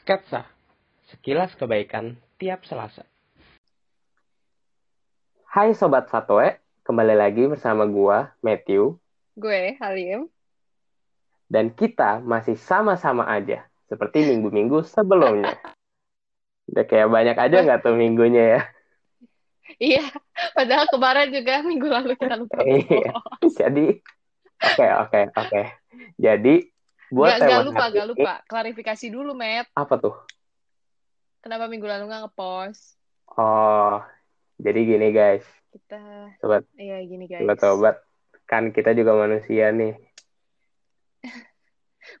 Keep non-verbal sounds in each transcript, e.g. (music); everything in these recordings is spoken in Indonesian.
Sketsa, sekilas kebaikan tiap Selasa. Hai Sobat Satoe, kembali lagi bersama gua, Matthew, Gue, Halim. dan kita masih sama-sama aja, seperti minggu-minggu sebelumnya. Udah kayak banyak aja nggak tuh minggunya ya? Iya, padahal kemarin juga minggu lalu kita lupa. Iya. Jadi, oke, oke, oke. Jadi, buat Gak, gak lupa, gak lupa. Klarifikasi dulu, Matt. apa tuh? Kenapa minggu lalu gak ngepost? Oh, jadi gini guys, Kita, sobat, iya gini guys. sobat, kan kita juga manusia nih. (laughs)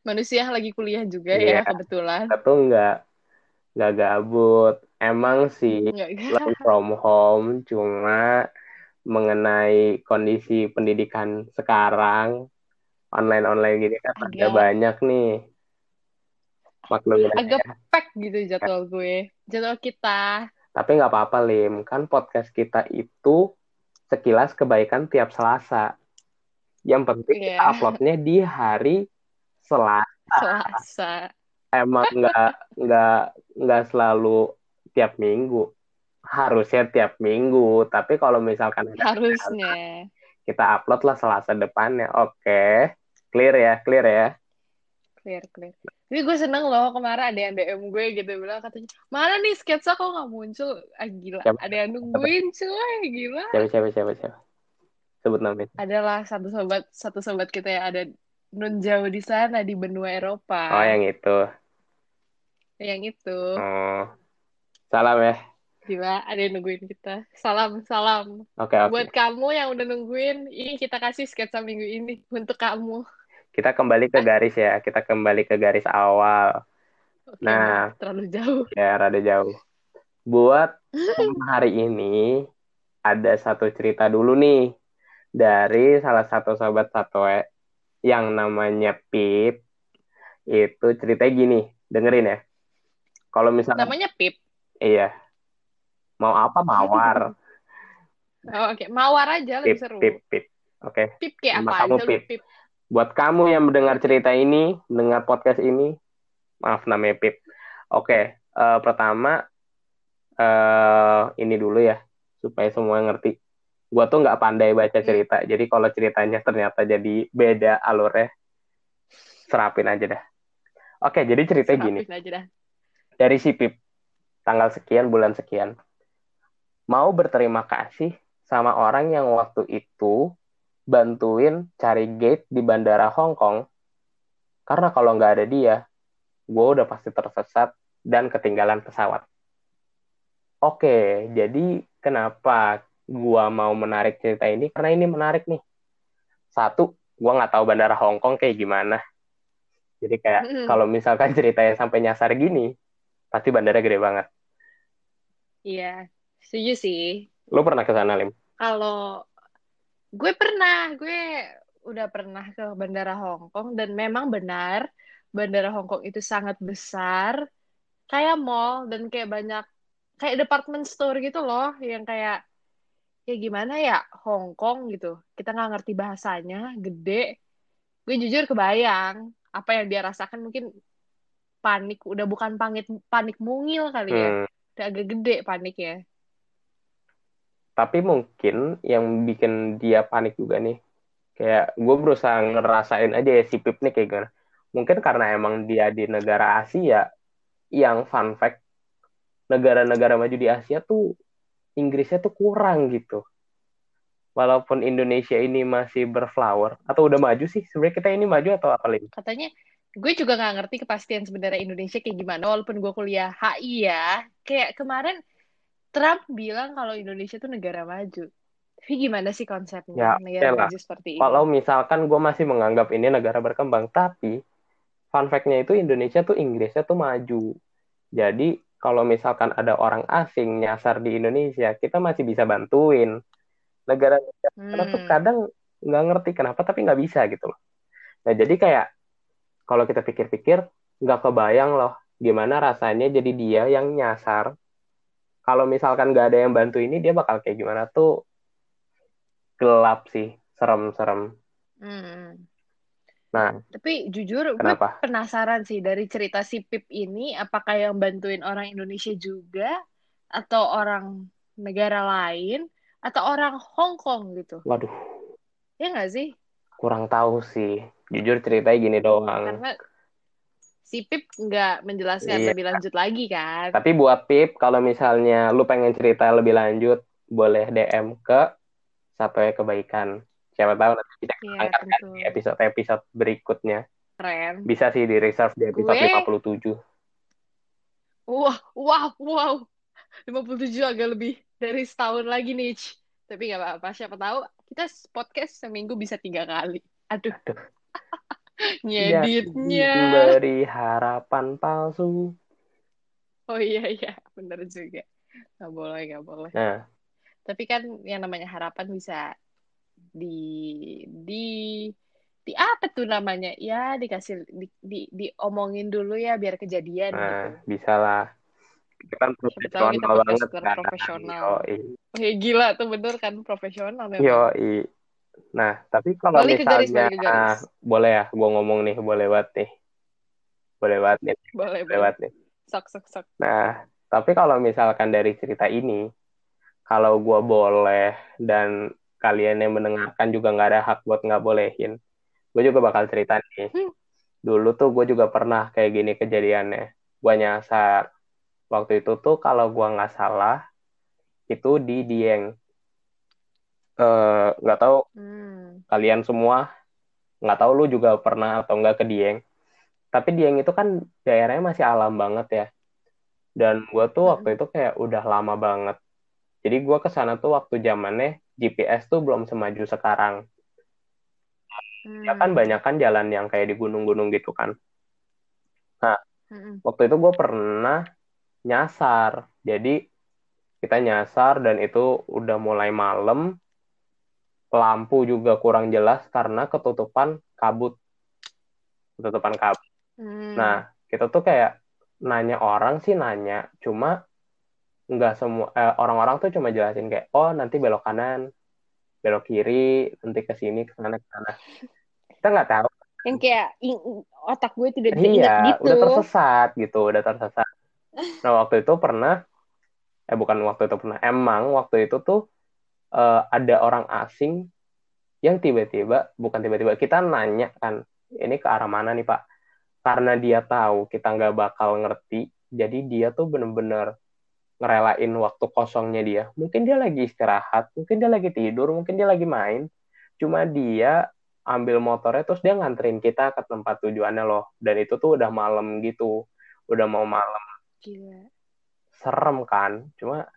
Manusia lagi kuliah juga Iya. ya, kebetulan. Kita tuh nggak nggak gabut. Emang sih learn from home, cuma mengenai kondisi pendidikan sekarang online-online gini kan ada Agak- banyak nih. Maklumin aja. agak pack gitu jadwal gue. Jadwal kita. Tapi nggak apa-apa, Lim. Kan podcast kita itu sekilas kebaikan tiap Selasa. Yang penting kita Iya. uploadnya di hari Selasa. Selasa. Emang nggak nggak nggak selalu tiap minggu. Harusnya tiap minggu. Tapi kalau misalkan ada Harusnya. kita upload lah Selasa depannya. Oke, clear ya, clear ya. Clear, clear. Tapi gue seneng loh kemarin ada yang DM gue gitu bilang katanya mana nih sketsa kok nggak muncul ah gila Siapa? ada yang nungguin cuy gila Siapa siapa siapa siapa. Sebut namanya. adalah satu sobat satu sobat kita yang ada nun jauh di sana di benua Eropa Oh, yang itu. yang itu Oh. Salam ya. gila ada yang nungguin kita salam salam Oke, oke. buat kamu yang udah nungguin ini kita kasih sketsa minggu ini untuk kamu Kita kembali ke garis ya. Kita kembali ke garis awal. Oke, Nah. terlalu jauh Ya, rada jauh. Buat hari ini ada satu cerita dulu nih dari salah satu sobat Satoe yang namanya Pip. Itu ceritanya gini, dengerin ya. Kalau misalnya namanya Pip iya. Mau apa mawar? (laughs) oh, oke mawar aja lebih Pip, seru Pip, Pip. Oke. Pip kayak apa kamu Pip. Pip Buat kamu yang mendengar cerita ini, mendengar podcast ini, maaf namanya Pip. Oke, eh, pertama eh ini dulu ya, supaya semua ngerti. Gua tuh nggak pandai baca Hmm. cerita, jadi kalau ceritanya ternyata jadi beda alurnya, serapin aja dah. Oke, jadi ceritanya gini. Serapin aja dah Dari si Pip, tanggal sekian, bulan sekian. Mau berterima kasih sama orang yang waktu itu bantuin cari gate di bandara Hong Kong. Karena kalau nggak ada dia, gue udah pasti tersesat dan ketinggalan pesawat. Oke, jadi kenapa gue mau menarik cerita ini? Karena ini menarik nih. Satu, gue nggak tahu bandara Hong Kong kayak gimana. Jadi kayak Mm-mm. kalau misalkan (laughs) ceritanya sampai nyasar gini, pasti bandara gede banget. Iya, setuju sih. Lu pernah ke sana, Lim? Kalau gue pernah, gue udah pernah ke Bandara Hong Kong dan memang benar Bandara Hong Kong itu sangat besar, kayak mall dan kayak banyak kayak department store gitu loh, yang kayak ya gimana ya Hong Kong gitu. Kita nggak ngerti bahasanya, gede. Gue jujur kebayang apa yang dia rasakan mungkin panik, udah bukan panik panik mungil kali ya, Hmm, udah agak gede paniknya. Tapi mungkin yang bikin dia panik juga nih, kayak gue berusaha ngerasain aja ya si Pip nih kayak gimana. Mungkin karena emang dia di negara Asia, yang fun fact, negara-negara maju di Asia tuh Inggrisnya tuh kurang gitu. Walaupun Indonesia ini masih berflower, atau udah maju sih, sebenarnya kita ini maju atau apa, Lim? katanya gue juga nggak ngerti kepastian sebenarnya Indonesia kayak gimana walaupun gue kuliah HI ya kayak kemarin Trump bilang kalau Indonesia tuh negara maju tapi gimana sih konsepnya Ya, negara maju seperti ini Kalau misalkan gue masih menganggap ini negara berkembang, tapi fun fact-nya itu Indonesia tuh Inggrisnya tuh maju. Jadi kalau misalkan ada orang asing nyasar di Indonesia, kita masih bisa bantuin. Negara negara tuh Hmm. kadang nggak ngerti kenapa, tapi nggak bisa gitu loh. Nah jadi kayak kalau kita pikir-pikir, nggak kebayang loh gimana rasanya jadi dia yang nyasar. Kalau misalkan nggak ada yang bantu ini, dia bakal kayak gimana tuh gelap sih, serem-serem. Hmm. Nah, Tapi jujur gue kenapa? penasaran sih dari cerita si Pip ini, apakah yang bantuin orang Indonesia juga, atau orang negara lain, atau orang Hong Kong gitu. Waduh, Ya nggak sih? kurang tahu sih. Jujur ceritanya gini doang. Karena si Pip nggak menjelaskan Iya. lebih lanjut lagi kan. Tapi buat Pip, kalau misalnya lu pengen cerita lebih lanjut, boleh DM ke Sampai Kebaikan. Siapa tahu nanti kita Iya, angkat kan di episode-episode berikutnya. Keren. Bisa sih di reserve di episode Gue- 57. Wah, wow, wow. 57 agak lebih dari setahun lagi nih. Tapi nggak apa-apa. Siapa tahu kita podcast seminggu bisa tiga kali. Aduh. Aduh. Ngeditnya. Beri harapan palsu. Oh iya, iya. Bener juga. Nggak boleh, nggak boleh. Nah, Tapi kan yang namanya harapan bisa di di di apa tuh namanya? Ya dikasih di, di diomongin dulu ya biar kejadian gitu. nah bisa lah. Kita kan kita profesional banget podcaster kan. profesional. Yoi. Eh, gila tuh bener kan profesional memang. Yoi. Nah, tapi kalau Balik garis, misalnya, balik garis. ah, boleh ya, gue ngomong nih, boleh banget nih. Boleh banget nih, Boleh, boleh boleh. banget nih. Sok, sok, sok. Nah, tapi kalau misalkan dari cerita ini, kalau gue boleh dan kalian yang mendengarkan juga nggak ada hak buat nggak bolehin, gue juga bakal cerita nih. Hmm. Dulu tuh gue juga pernah kayak gini kejadiannya. Gue nyasar. Waktu itu tuh kalau gue nggak salah, itu di Dieng. Eh, nggak tahu Hmm. kalian semua, nggak tahu lu juga pernah atau nggak ke Dieng. Tapi Dieng itu kan daerahnya masih alam banget ya. Dan gue tuh Hmm. waktu itu kayak udah lama banget. Jadi gue ke sana tuh waktu zamannya GPS tuh belum semaju sekarang. Ya kan Hmm. banyak kan jalan yang kayak di gunung-gunung gitu kan. Hmm. Waktu itu gue pernah nyasar. Jadi kita nyasar dan itu udah mulai malam. Lampu juga kurang jelas karena ketutupan kabut. Ketutupan kabut. Hmm. Nah, kita tuh kayak nanya orang sih nanya, cuma nggak semua eh, orang-orang tuh cuma jelasin kayak oh nanti belok kanan, belok kiri, nanti ke sini ke sana ke sana. Kita nggak tahu. Yang kayak otak gue tidak Iya, gitu. udah tersesat gitu, udah tersesat. Nah, waktu itu pernah eh bukan waktu itu pernah, emang waktu itu tuh eh, ada orang asing yang tiba-tiba bukan tiba-tiba kita nanya kan ini ke arah mana nih Pak? Karena dia tahu kita nggak bakal ngerti, jadi dia tuh bener-bener ngerelain waktu kosongnya dia. Mungkin dia lagi istirahat, mungkin dia lagi tidur, mungkin dia lagi main. Cuma dia ambil motornya terus dia nganterin kita ke tempat tujuannya loh. Dan itu tuh udah malam gitu, udah mau malam. Gila. Serem kan? Cuma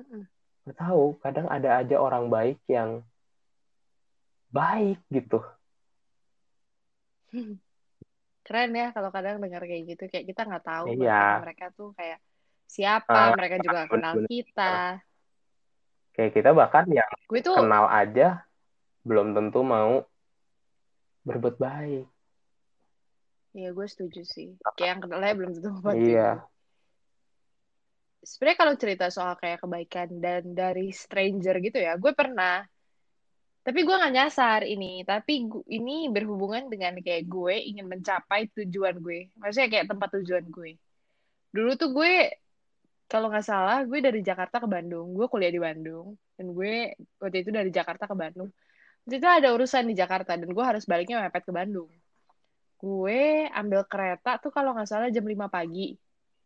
Mm-mm. Nggak tahu, kadang ada aja orang baik yang baik gitu. Keren ya kalau kadang dengar kayak gitu. Kayak kita nggak tahu Iya. mereka tuh kayak siapa, Ah, mereka juga kenal bener-bener. kita. Kayak kita bahkan yang Gue tuh kenal aja belum tentu mau berbuat baik. Iya, gue setuju sih. Kayak yang kenalnya belum tentu membantu Iya. Gue. Sebenarnya kalau cerita soal kayak kebaikan dan dari stranger gitu ya, gue pernah. Tapi gue nggak nyasar ini. Tapi gu- ini berhubungan dengan kayak gue ingin mencapai tujuan gue. Maksudnya kayak tempat tujuan gue. Dulu tuh gue, kalau nggak salah, gue dari Jakarta ke Bandung. Gue kuliah di Bandung. Dan gue waktu itu dari Jakarta ke Bandung. Waktu itu ada urusan di Jakarta. Dan gue harus baliknya mepet ke Bandung gue ambil kereta tuh kalau nggak salah jam 5 pagi.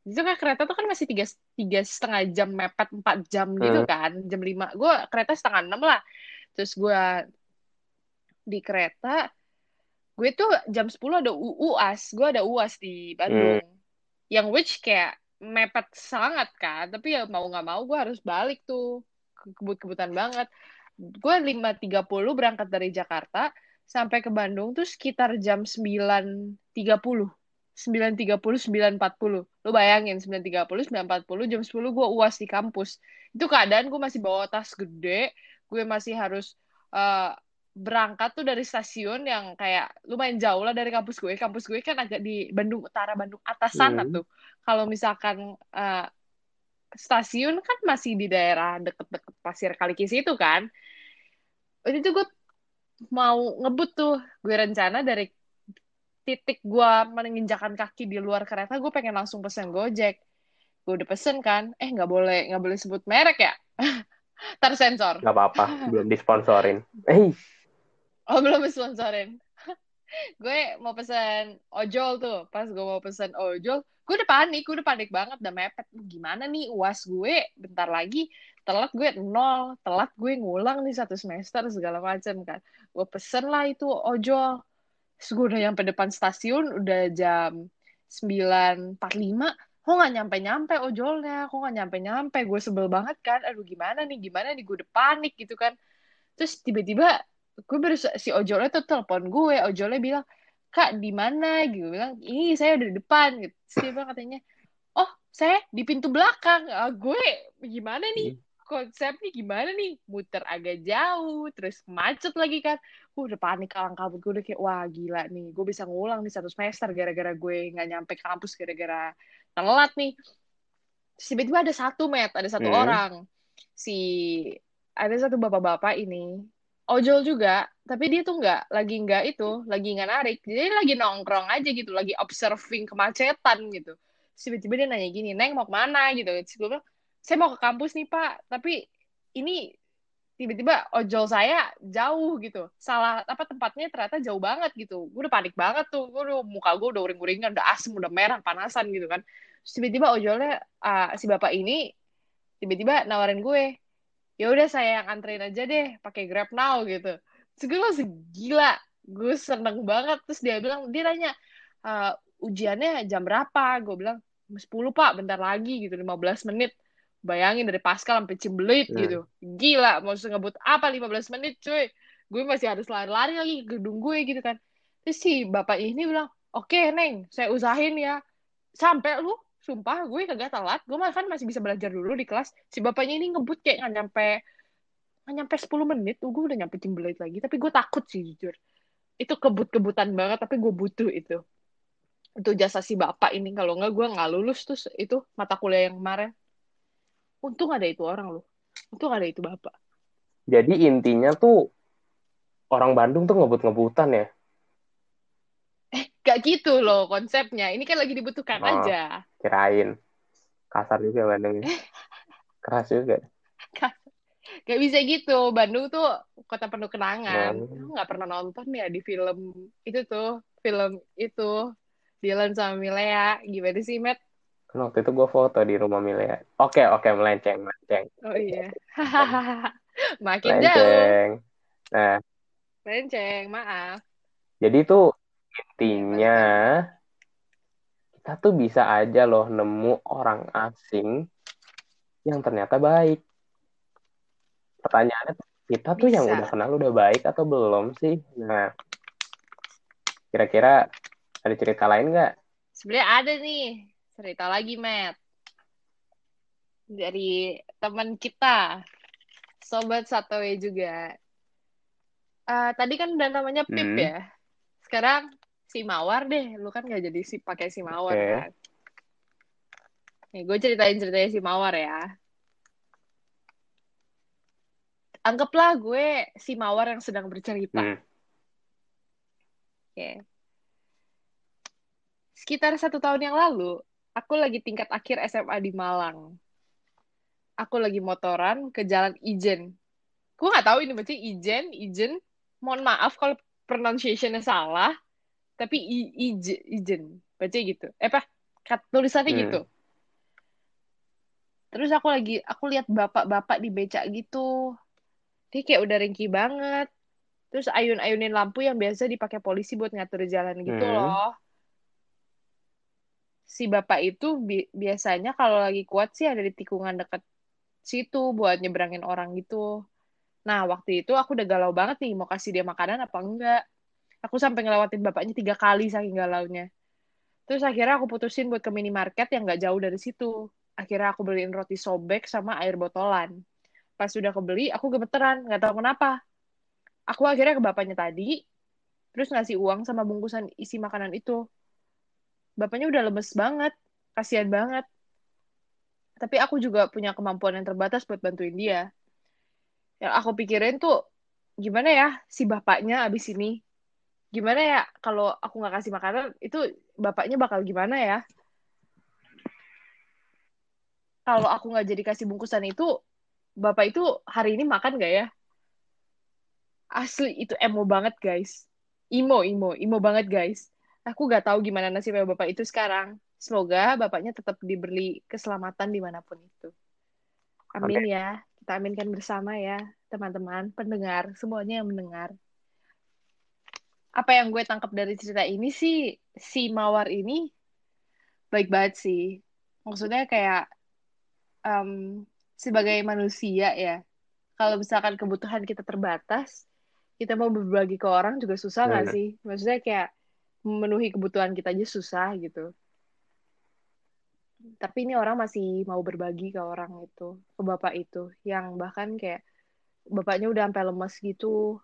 Itu kan kereta tuh kan masih tiga, tiga setengah jam mepet 4 jam gitu Hmm. kan. Jam 5. Gue kereta setengah 6 lah. Terus gue di kereta, gue tuh jam 10 ada U- UAS. Gue ada UAS di Bandung. Yang which kayak mepet sangat kan. Tapi ya mau nggak mau gue harus balik tuh. Kebut-kebutan banget. Gue 5.30 berangkat dari Jakarta sampai ke Bandung tuh sekitar jam 9.30. 9.30, 9.40. Lu bayangin, 9.30, 9.40, jam 10 gue uas di kampus. Itu keadaan gue masih bawa tas gede, gue masih harus eh, berangkat tuh dari stasiun yang kayak lumayan jauh lah dari kampus gue. Kampus gue kan agak di Bandung Utara, Bandung atas sana Hmm. tuh. Kalau misalkan eh, stasiun kan masih di daerah deket-deket Pasir Kalikis itu kan. Itu gue mau ngebut tuh gue rencana dari titik gue menginjakan kaki di luar kereta gue pengen langsung pesen gojek. Gue udah pesen kan eh nggak boleh nggak boleh sebut merek ya? (laughs) Tersensor. Nggak apa-apa (laughs) belum disponsorin. Eh oh belum disponsorin. (laughs) Gue mau pesen ojol tuh pas gue mau pesen ojol gue udah panik gue udah panik banget udah mepet. Gimana nih uas gue? Bentar lagi telat gue nol telat gue ngulang nih satu semester segala macam kan. Gue pesen lah itu ojol Terus gue udah nyampe depan stasiun udah jam 9.45 kok nggak nyampe-nyampe ojolnya? Kok nggak nyampe-nyampe? Gue sebel banget kan. Aduh gimana nih? Gimana nih? Gue udah panik gitu kan. Terus tiba-tiba gue baru si ojolnya tuh telepon gue. Ojolnya bilang kak di mana? Gitu. Bilang ini saya udah di depan. Gitu. Terus dia bilang katanya oh saya di pintu belakang. Ah, gue gimana nih konsepnya gimana nih? Muter agak jauh terus macet lagi kan. Gue udah panik kalang kabut gue udah kayak wah gila nih gue bisa ngulang nih satu semester gara-gara gue nggak nyampe kampus gara-gara telat nih. Terus tiba-tiba ada satu met ada satu hmm. orang. Si ada satu bapak-bapak ini ojol juga tapi dia tuh nggak lagi nggak itu lagi nggak narik. Jadi lagi nongkrong aja gitu lagi observing kemacetan gitu. Tiba-tiba dia nanya gini neng mau ke mana? gitu. Terus gue bilang saya mau ke kampus nih pak. Tapi ini tiba-tiba ojol saya jauh gitu. Salah apa tempatnya ternyata jauh banget gitu. Gue udah panik banget tuh. Gue udah muka gue udah uring-uringan udah asem udah merah panasan gitu kan. Tiba-tiba ojolnya uh, si bapak ini tiba-tiba nawarin gue ya udah saya yang anterin aja deh pakai Grab Now gitu. Terus gue langsung gila. Gue seneng banget. Terus dia bilang dia nanya uh, ujiannya jam berapa? Gue bilang 10 pak. Bentar lagi gitu. 15 menit bayangin dari Pascal sampai Cimbelit hmm. gitu. Gila mau ngebut apa 15 menit cuy. Gue masih harus lari-lari lagi ke gedung gue gitu kan. Terus si bapak ini bilang oke okay, neng saya usahain ya. Sampai lu sumpah gue kagak telat. Gue malah kan masih bisa belajar dulu di kelas. Si bapaknya ini ngebut kayak nggak nyampe nggak nyampe 10 menit. Gue udah nyampe Timberlake lagi. Tapi gue takut sih jujur. Itu kebut-kebutan banget tapi gue butuh itu. Itu jasa si bapak ini. Kalau nggak gue nggak lulus tuh itu mata kuliah yang kemarin untung ada itu orang loh untung ada itu bapak jadi intinya tuh orang Bandung tuh ngebut-ngebutan ya Gak gitu loh konsepnya. Ini kan lagi dibutuhkan oh, aja. Kirain. Kasar juga Bandung. (laughs) Keras juga. Gak bisa gitu. Bandung tuh kota penuh kenangan. Hmm. Gak pernah nonton ya di film itu tuh. Film itu. Dylan sama Milea. Gimana sih, Matt? Kan waktu itu gue foto di rumah Milea. Oke, oke. Melenceng, melenceng. Oh iya. (laughs) Makin melenceng. jauh. Nah. Melenceng, maaf. Jadi tuh intinya kita tuh bisa aja loh nemu orang asing yang ternyata baik. Pertanyaannya kita tuh bisa. yang udah kenal udah baik atau belum sih? Nah, kira-kira ada cerita lain nggak? Sebenarnya ada nih cerita lagi, Matt. Dari teman kita, sobat Satowe juga. Uh, tadi kan udah namanya Pip hmm. ya. Sekarang si mawar deh lu kan gak jadi si pakai si mawar okay. kan nih gue ceritain ceritanya si mawar ya anggaplah gue si mawar yang sedang bercerita hmm. oke okay. sekitar satu tahun yang lalu aku lagi tingkat akhir SMA di Malang. Aku lagi motoran ke jalan Ijen. Gue nggak tahu ini berarti Ijen Ijen. Mohon maaf kalau pronunciationnya salah tapi ijen. Baca gitu. Eh apa? Tulisannya hmm. gitu. Terus aku lagi aku lihat bapak-bapak di becak gitu. Dia kayak udah ringkih banget. Terus ayun-ayunin lampu yang biasa dipakai polisi buat ngatur jalan gitu hmm. loh si bapak itu bi biasanya kalau lagi kuat sih ada di tikungan dekat situ buat nyebrangin orang gitu nah waktu itu aku udah galau banget nih mau kasih dia makanan apa enggak Aku sampai ngelewatin bapaknya tiga kali saking galaunya. Terus akhirnya aku putusin buat ke minimarket yang gak jauh dari situ. Akhirnya aku beliin roti sobek sama air botolan. Pas sudah kebeli, aku gemeteran, gak tahu kenapa. Aku akhirnya ke bapaknya tadi, terus ngasih uang sama bungkusan isi makanan itu. Bapaknya udah lemes banget, kasihan banget. Tapi aku juga punya kemampuan yang terbatas buat bantuin dia. Yang aku pikirin tuh, gimana ya si bapaknya abis ini? Gimana ya kalau aku nggak kasih makanan itu bapaknya bakal gimana ya? Kalau aku nggak jadi kasih bungkusan itu bapak itu hari ini makan gak ya? Asli itu emo banget guys. Emo emo emo banget guys aku nggak tahu gimana nasibnya bapak itu sekarang. Semoga bapaknya tetap diberi keselamatan di mana pun itu. Amin Oke. ya. Kita aminkan bersama ya teman-teman pendengar semuanya yang mendengar. Apa yang gue tangkap dari cerita ini sih si Mawar ini baik banget sih. Maksudnya kayak em, sebagai manusia ya kalau misalkan kebutuhan kita terbatas kita mau berbagi ke orang juga susah nggak Hmm. sih? Maksudnya kayak memenuhi kebutuhan kita aja susah gitu. Tapi ini orang masih mau berbagi ke orang itu ke bapak itu yang bahkan kayak bapaknya udah sampai lemes gitu.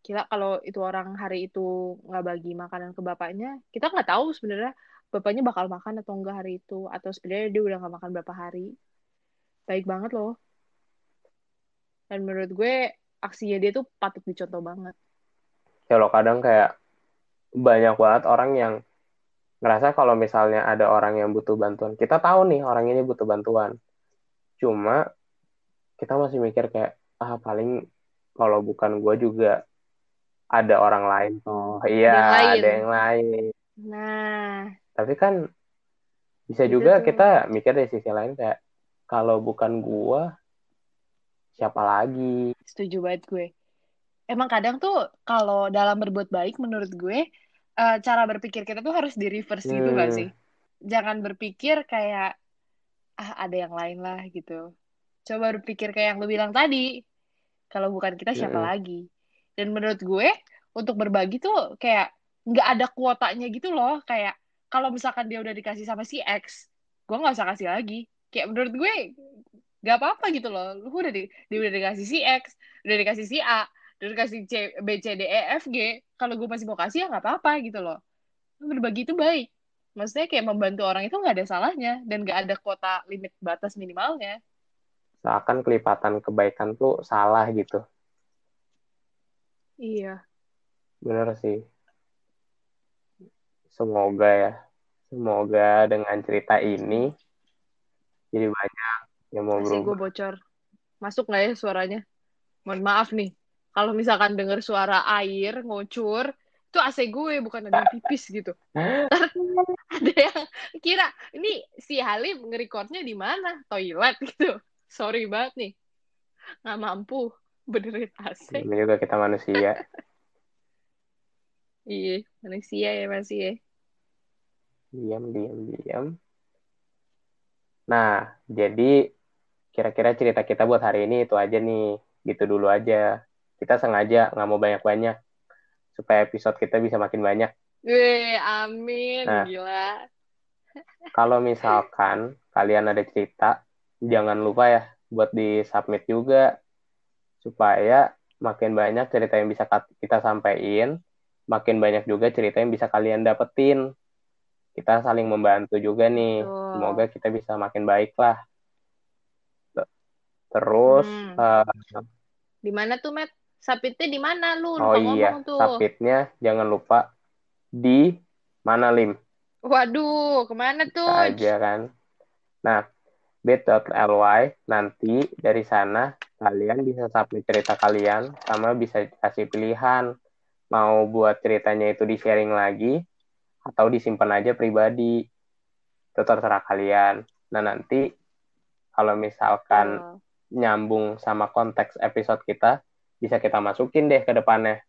Kira kalau itu orang hari itu nggak bagi makanan ke bapaknya kita nggak tahu sebenarnya bapaknya bakal makan atau enggak hari itu atau sebenarnya dia udah nggak makan berapa hari. Baik banget loh. Dan menurut gue aksinya dia tuh patut dicontoh banget. Ya lo kadang kayak banyak banget orang yang ngerasa kalau misalnya ada orang yang butuh bantuan. Kita tahu nih orang ini butuh bantuan. Cuma kita masih mikir kayak ah paling kalau bukan gue juga ada orang lain. Tuh iya Ada yang lain. ada yang lain. Nah. Tapi kan bisa Itu juga tuh. kita mikir dari sisi lain kayak kalau bukan gua siapa lagi? Setuju banget gue. Emang kadang tuh kalau dalam berbuat baik menurut gue eh, cara berpikir kita tuh harus di reverse gitu Hmm. gak sih? Jangan berpikir kayak ah ada yang lain lah gitu. Coba berpikir kayak yang lu bilang tadi. Kalau bukan kita siapa Mm-mm. lagi? Dan menurut gue untuk berbagi tuh kayak nggak ada kuotanya gitu loh. Kayak kalau misalkan dia udah dikasih sama si X gue nggak usah kasih lagi. Kayak menurut gue nggak apa-apa gitu loh. Lu udah di, dia udah dikasih si X udah dikasih si A udah dikasih C, B, C, D, E, F, G. Kalau gue masih mau kasih ya nggak apa-apa gitu loh. Berbagi itu baik. Maksudnya kayak membantu orang itu nggak ada salahnya dan nggak ada kuota limit batas minimalnya. Seakan kelipatan kebaikan tuh salah gitu. Iya. Bener sih. Semoga ya. Semoga dengan cerita ini jadi banyak yang mau Masih gue berubah. bocor. Masuk nggak ya suaranya? Mohon maaf nih. Kalau misalkan denger suara air ngucur, itu AC gue bukan ada yang pipis gitu. (laughs) Ada yang kira ini si Halim ngerekornya di mana? Toilet gitu. Sorry banget nih. Nggak mampu benerin AC. ini juga kita manusia (laughs) Iya, manusia ya masih ya. diam diam diam nah jadi kira-kira cerita kita buat hari ini itu aja nih gitu dulu aja kita sengaja nggak mau banyak-banyak supaya episode kita bisa makin banyak Weh, amin. Nah. Gila. kalau misalkan kalian ada cerita jangan lupa ya buat di submit juga supaya makin banyak cerita yang bisa kita sampaikan makin banyak juga cerita yang bisa kalian dapetin kita saling membantu juga nih Betul. semoga kita bisa makin baik lah terus Hmm. eh, Di mana tuh, Matt? Sapitnya di mana lu? oh Lupa iya ngomong tuh. submitnya jangan lupa di mana lim Waduh, ke mana tuh? aja kan nah bit.ly nanti dari sana kalian bisa submit cerita kalian sama bisa kasih pilihan mau buat ceritanya itu di sharing lagi atau disimpan aja pribadi itu terserah kalian nah nanti kalau misalkan Oh, nyambung sama konteks episode kita bisa kita masukin deh ke depannya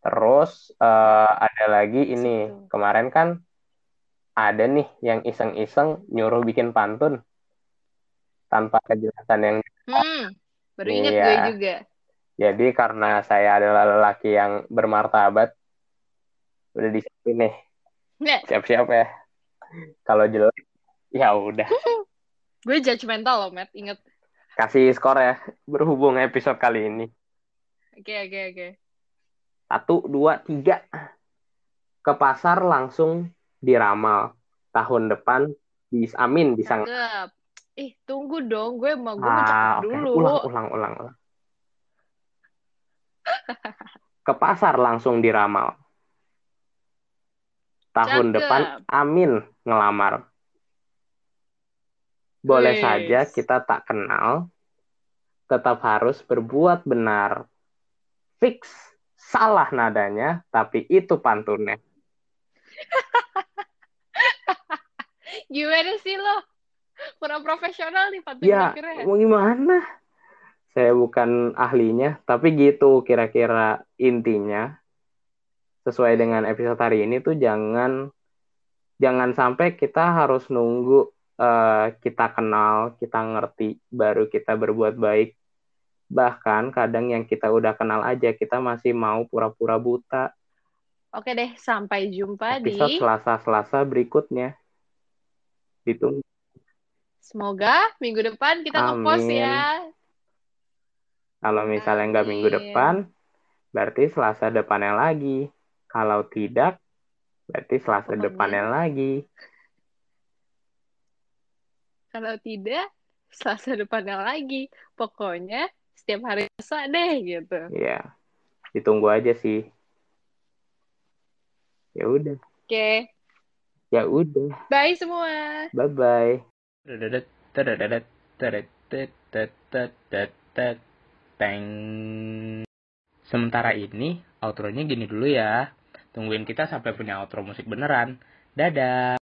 terus eh, ada lagi ini Situ. kemarin kan ada nih yang iseng-iseng nyuruh bikin pantun tanpa kejelasan yang Hmm, baru ingat Iya. gue juga. jadi karena saya adalah lelaki yang bermartabat udah disiapin nih siap-siap ya kalau jelek ya udah (laughs) gue judgmental loh, Matt. Ingat. Kasih skor ya berhubung episode kali ini Oke, oke, oke. satu dua tiga ke pasar langsung diramal tahun depan bis amin bisa? Cakep. Ih, tunggu dong. Gue mau gue ah oke dulu. ulang ulang ulang ulang Ke pasar langsung diramal. Tahun Cakep. depan Amin ngelamar. Boleh saja kita tak kenal, tetap harus berbuat benar. Fix salah nadanya, tapi itu pantunnya. (laughs) Gimana sih lo? Kurang profesional nih pantun Ya, terakhirnya. mau gimana? Saya bukan ahlinya, tapi gitu kira-kira intinya. Sesuai dengan episode hari ini tuh jangan jangan sampai kita harus nunggu eh, kita kenal, kita ngerti, baru kita berbuat baik. Bahkan kadang yang kita udah kenal aja kita masih mau pura-pura buta. Oke deh, sampai jumpa di Episode Selasa-Selasa berikutnya. Ditunggu. semoga minggu depan kita ngepost ya. Kalau misalnya nggak minggu depan, berarti Selasa depannya lagi. Kalau tidak, berarti Selasa depannya lagi. Kalau tidak, Selasa depannya lagi. Pokoknya setiap hari Selasa deh gitu. Ya, ditunggu aja sih. Ya udah, Oke, ya udah. bye semua. Bye bye. Sementara ini, outro-nya gini dulu ya. Tungguin kita sampai punya outro musik beneran. Dadah.